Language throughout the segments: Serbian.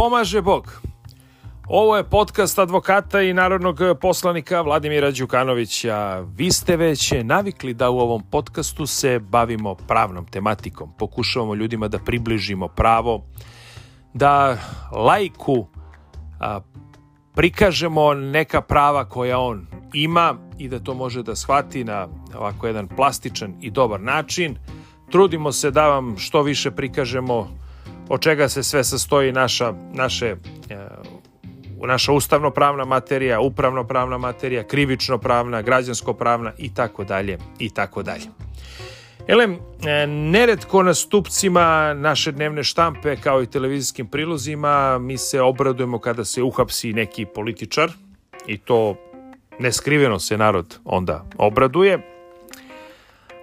pomaže Bog. Ovo je podcast advokata i narodnog poslanika Vladimira Đukanovića. Vi ste već navikli da u ovom podcastu se bavimo pravnom tematikom. Pokušavamo ljudima da približimo pravo, da lajku prikažemo neka prava koja on ima i da to može da shvati na ovako jedan plastičan i dobar način. Trudimo se da vam što više prikažemo od čega se sve sastoji naša, naše, e, naša ustavno-pravna materija, upravno-pravna materija, krivično-pravna, građansko-pravna i tako dalje i tako dalje. Elem, e, neretko na stupcima naše dnevne štampe kao i televizijskim prilozima mi se obradujemo kada se uhapsi neki političar i to neskriveno se narod onda obraduje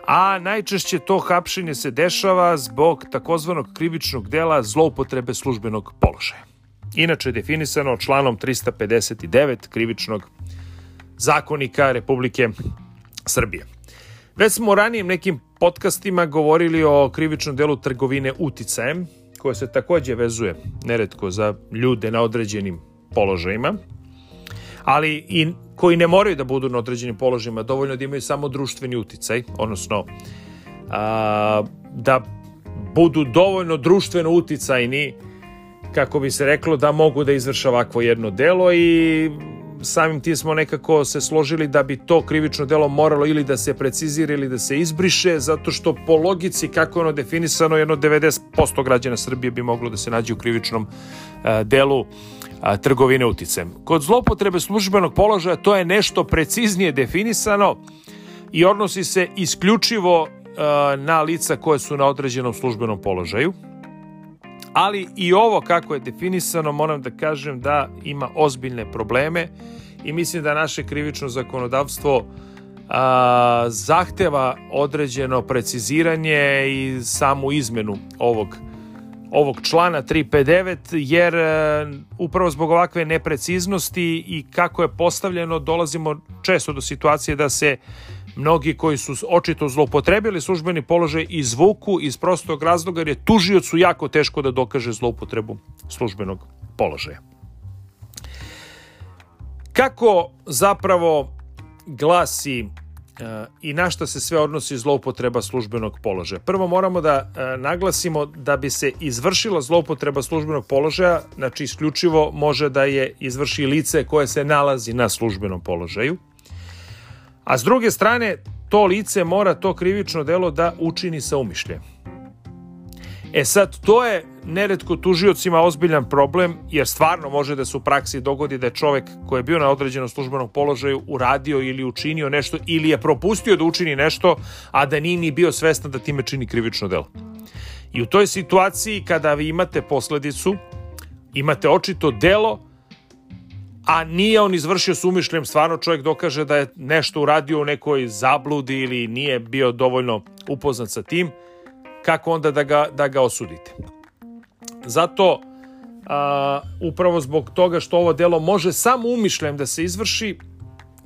a najčešće to hapšenje se dešava zbog takozvanog krivičnog dela zloupotrebe službenog položaja. Inače definisano članom 359 krivičnog zakonika Republike Srbije. Već smo u ranijim nekim podcastima govorili o krivičnom delu trgovine uticajem, koje se takođe vezuje neretko za ljude na određenim položajima, ali i koji ne moraju da budu na određenim položajima, dovoljno da imaju samo društveni uticaj, odnosno a, da budu dovoljno društveno uticajni kako bi se reklo da mogu da izvrša ovakvo jedno delo i samim tim smo nekako se složili da bi to krivično delo moralo ili da se precizira ili da se izbriše, zato što po logici kako je ono definisano, jedno 90% građana Srbije bi moglo da se nađe u krivičnom a, delu a, trgovine uticajem. Kod zlopotrebe službenog položaja to je nešto preciznije definisano i odnosi se isključivo a, na lica koje su na određenom službenom položaju. Ali i ovo kako je definisano moram da kažem da ima ozbiljne probleme i mislim da naše krivično zakonodavstvo a, zahteva određeno preciziranje i samu izmenu ovog ovog člana 359 jer e, upravo zbog ovakve nepreciznosti i kako je postavljeno dolazimo često do situacije da se mnogi koji su očito zloupotrebili službeni položaj izvuku iz prostog razloga jer je tužiocu jako teško da dokaže zloupotrebu službenog položaja. Kako zapravo glasi i na šta se sve odnosi zloupotreba službenog položaja. Prvo moramo da e, naglasimo da bi se izvršila zloupotreba službenog položaja, znači isključivo može da je izvrši lice koje se nalazi na službenom položaju. A s druge strane, to lice mora to krivično delo da učini sa umišljem. E sad, to je neretko tužiocima ozbiljan problem, jer stvarno može da se u praksi dogodi da je čovek koji je bio na određenom službenom položaju uradio ili učinio nešto ili je propustio da učini nešto, a da nije ni bio svestan da time čini krivično delo. I u toj situaciji kada vi imate posledicu, imate očito delo, a nije on izvršio s umišljem, stvarno čovjek dokaže da je nešto uradio u nekoj zabludi ili nije bio dovoljno upoznat sa tim, kako onda da ga, da ga osudite. Zato, a, upravo zbog toga što ovo delo može samo umišljem da se izvrši,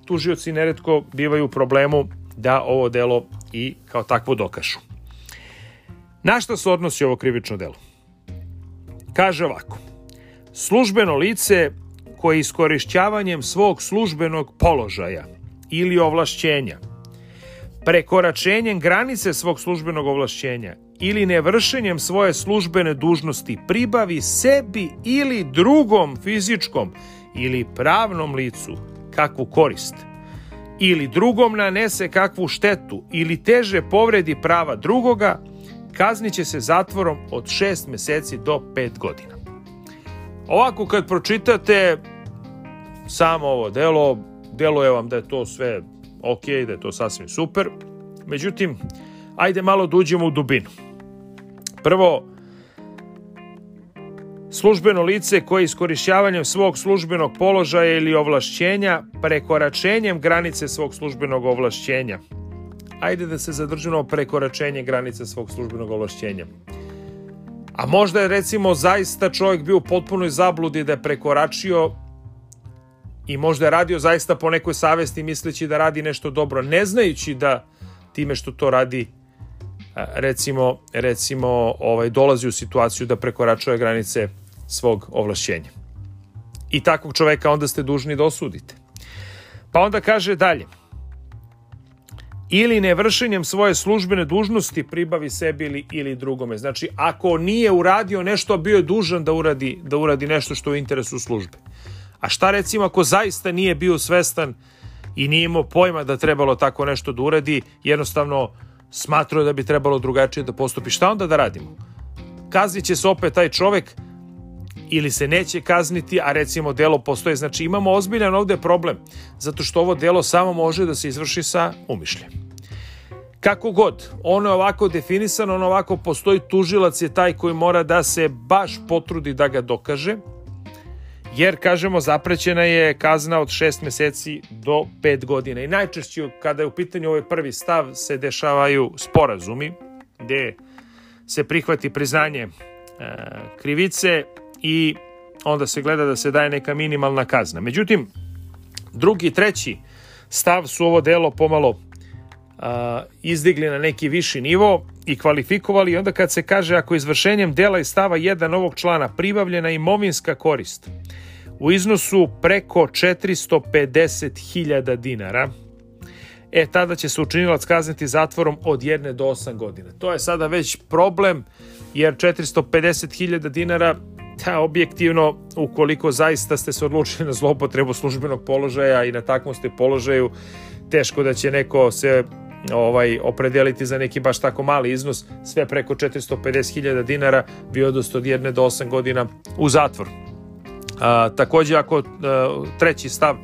tužioci neretko bivaju u problemu da ovo delo i kao takvo dokažu. Na šta se odnosi ovo krivično delo? Kaže ovako. Službeno lice koje iskorišćavanjem svog službenog položaja ili ovlašćenja, prekoračenjem granice svog službenog ovlašćenja ili nevršenjem svoje službene dužnosti pribavi sebi ili drugom fizičkom ili pravnom licu kakvu korist ili drugom nanese kakvu štetu ili teže povredi prava drugoga, kazniće se zatvorom od 6 meseci do 5 godina. Ovako kad pročitate samo ovo delo, deluje vam da je to sve ok, da je to sasvim super. Međutim, ajde malo da uđemo u dubinu. Prvo, službeno lice koje iskorišćavanjem svog službenog položaja ili ovlašćenja prekoračenjem granice svog službenog ovlašćenja. Ajde da se zadržimo prekoračenje granice svog službenog ovlašćenja. A možda je recimo zaista čovjek bio u potpunoj zabludi da je prekoračio i možda je radio zaista po nekoj savesti misleći da radi nešto dobro, ne znajući da time što to radi recimo, recimo ovaj, dolazi u situaciju da prekoračuje granice svog ovlašćenja. I takvog čoveka onda ste dužni da osudite. Pa onda kaže dalje. Ili nevršenjem svoje službene dužnosti pribavi sebi ili, ili drugome. Znači, ako nije uradio nešto, bio je dužan da uradi, da uradi nešto što je u interesu službe. A šta recimo ako zaista nije bio svestan i nije imao pojma da trebalo tako nešto da uradi, jednostavno smatrao da bi trebalo drugačije da postupi. Šta onda da radimo? Kaznit će se opet taj čovek ili se neće kazniti, a recimo delo postoje. Znači imamo ozbiljan ovde problem, zato što ovo delo samo može da se izvrši sa umišljem. Kako god, ono je ovako definisano, ono ovako postoji, tužilac je taj koji mora da se baš potrudi da ga dokaže, jer, kažemo, zaprećena je kazna od 6 meseci do 5 godina. I najčešće kada je u pitanju ovaj prvi stav se dešavaju sporazumi, gde se prihvati priznanje e, krivice i onda se gleda da se daje neka minimalna kazna. Međutim, drugi i treći stav su ovo delo pomalo izdigli na neki viši nivo i kvalifikovali i onda kad se kaže ako izvršenjem dela iz stava 1 ovog člana pribavljena imovinska korist u iznosu preko 450.000 dinara, e tada će se učinilac kazniti zatvorom od 1 do 8 godina. To je sada već problem jer 450.000 dinara da, objektivno, ukoliko zaista ste se odlučili na zlopotrebu službenog položaja i na takvom ste položaju, teško da će neko se ovaj opredeliti za neki baš tako mali iznos, sve preko 450.000 dinara bi odosto od jedne do 8 godina u zatvor. A, takođe, ako a, treći stav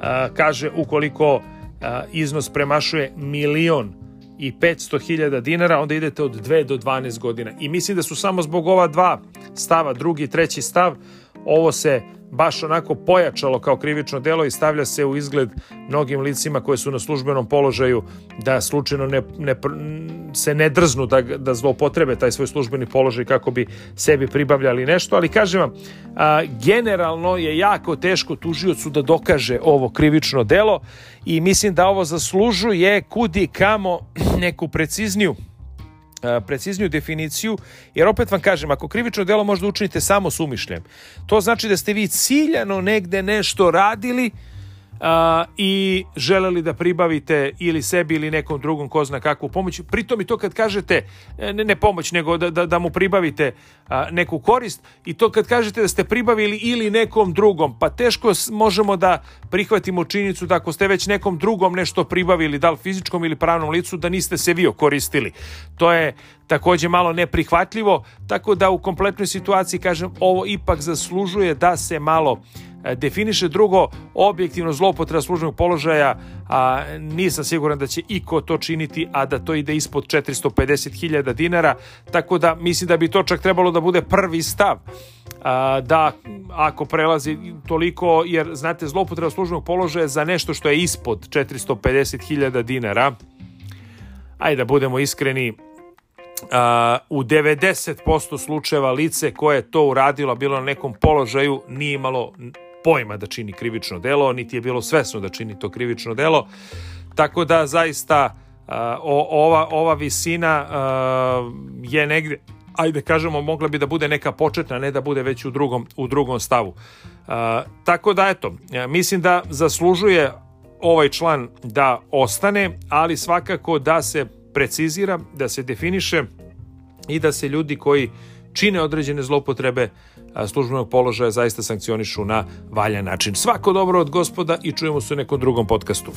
a, kaže ukoliko a, iznos premašuje milion i 500.000 dinara, onda idete od 2 do 12 godina. I mislim da su samo zbog ova dva stava, drugi i treći stav, ovo se baš onako pojačalo kao krivično delo i stavlja se u izgled mnogim licima koje su na službenom položaju da slučajno ne, ne, se ne drznu da, da zlopotrebe taj svoj službeni položaj kako bi sebi pribavljali nešto, ali kažem vam, a, generalno je jako teško tužiocu da dokaže ovo krivično delo i mislim da ovo zaslužuje kudi kamo neku precizniju precizniju definiciju, jer opet vam kažem, ako krivično delo možda učinite samo s umišljem, to znači da ste vi ciljano negde nešto radili, a, i želeli da pribavite ili sebi ili nekom drugom ko zna kakvu pomoć. Pritom i to kad kažete, e, ne, ne pomoć, nego da, da, da mu pribavite a, neku korist i to kad kažete da ste pribavili ili nekom drugom, pa teško možemo da prihvatimo činjenicu da ako ste već nekom drugom nešto pribavili, da li fizičkom ili pravnom licu, da niste se vi okoristili. To je takođe malo neprihvatljivo, tako da u kompletnoj situaciji, kažem, ovo ipak zaslužuje da se malo definiše drugo objektivno zloupotreba službenog položaja a nisam siguran da će iko to činiti a da to ide ispod 450.000 dinara tako da mislim da bi to čak trebalo da bude prvi stav. A, da ako prelazi toliko jer znate zloupotreba službenog položaja za nešto što je ispod 450.000 dinara ajde da budemo iskreni Uh, u 90% slučajeva lice koje je to uradilo bilo na nekom položaju nije imalo pojma da čini krivično delo, niti je bilo svesno da čini to krivično delo. Tako da zaista uh, ova, ova visina je negde ajde kažemo mogla bi da bude neka početna, ne da bude već u drugom, u drugom stavu. Tako da eto, mislim da zaslužuje ovaj član da ostane, ali svakako da se precizira, da se definiše i da se ljudi koji čine određene zlopotrebe službenog položaja zaista sankcionišu na valjan način. Svako dobro od gospoda i čujemo se u nekom drugom podcastu.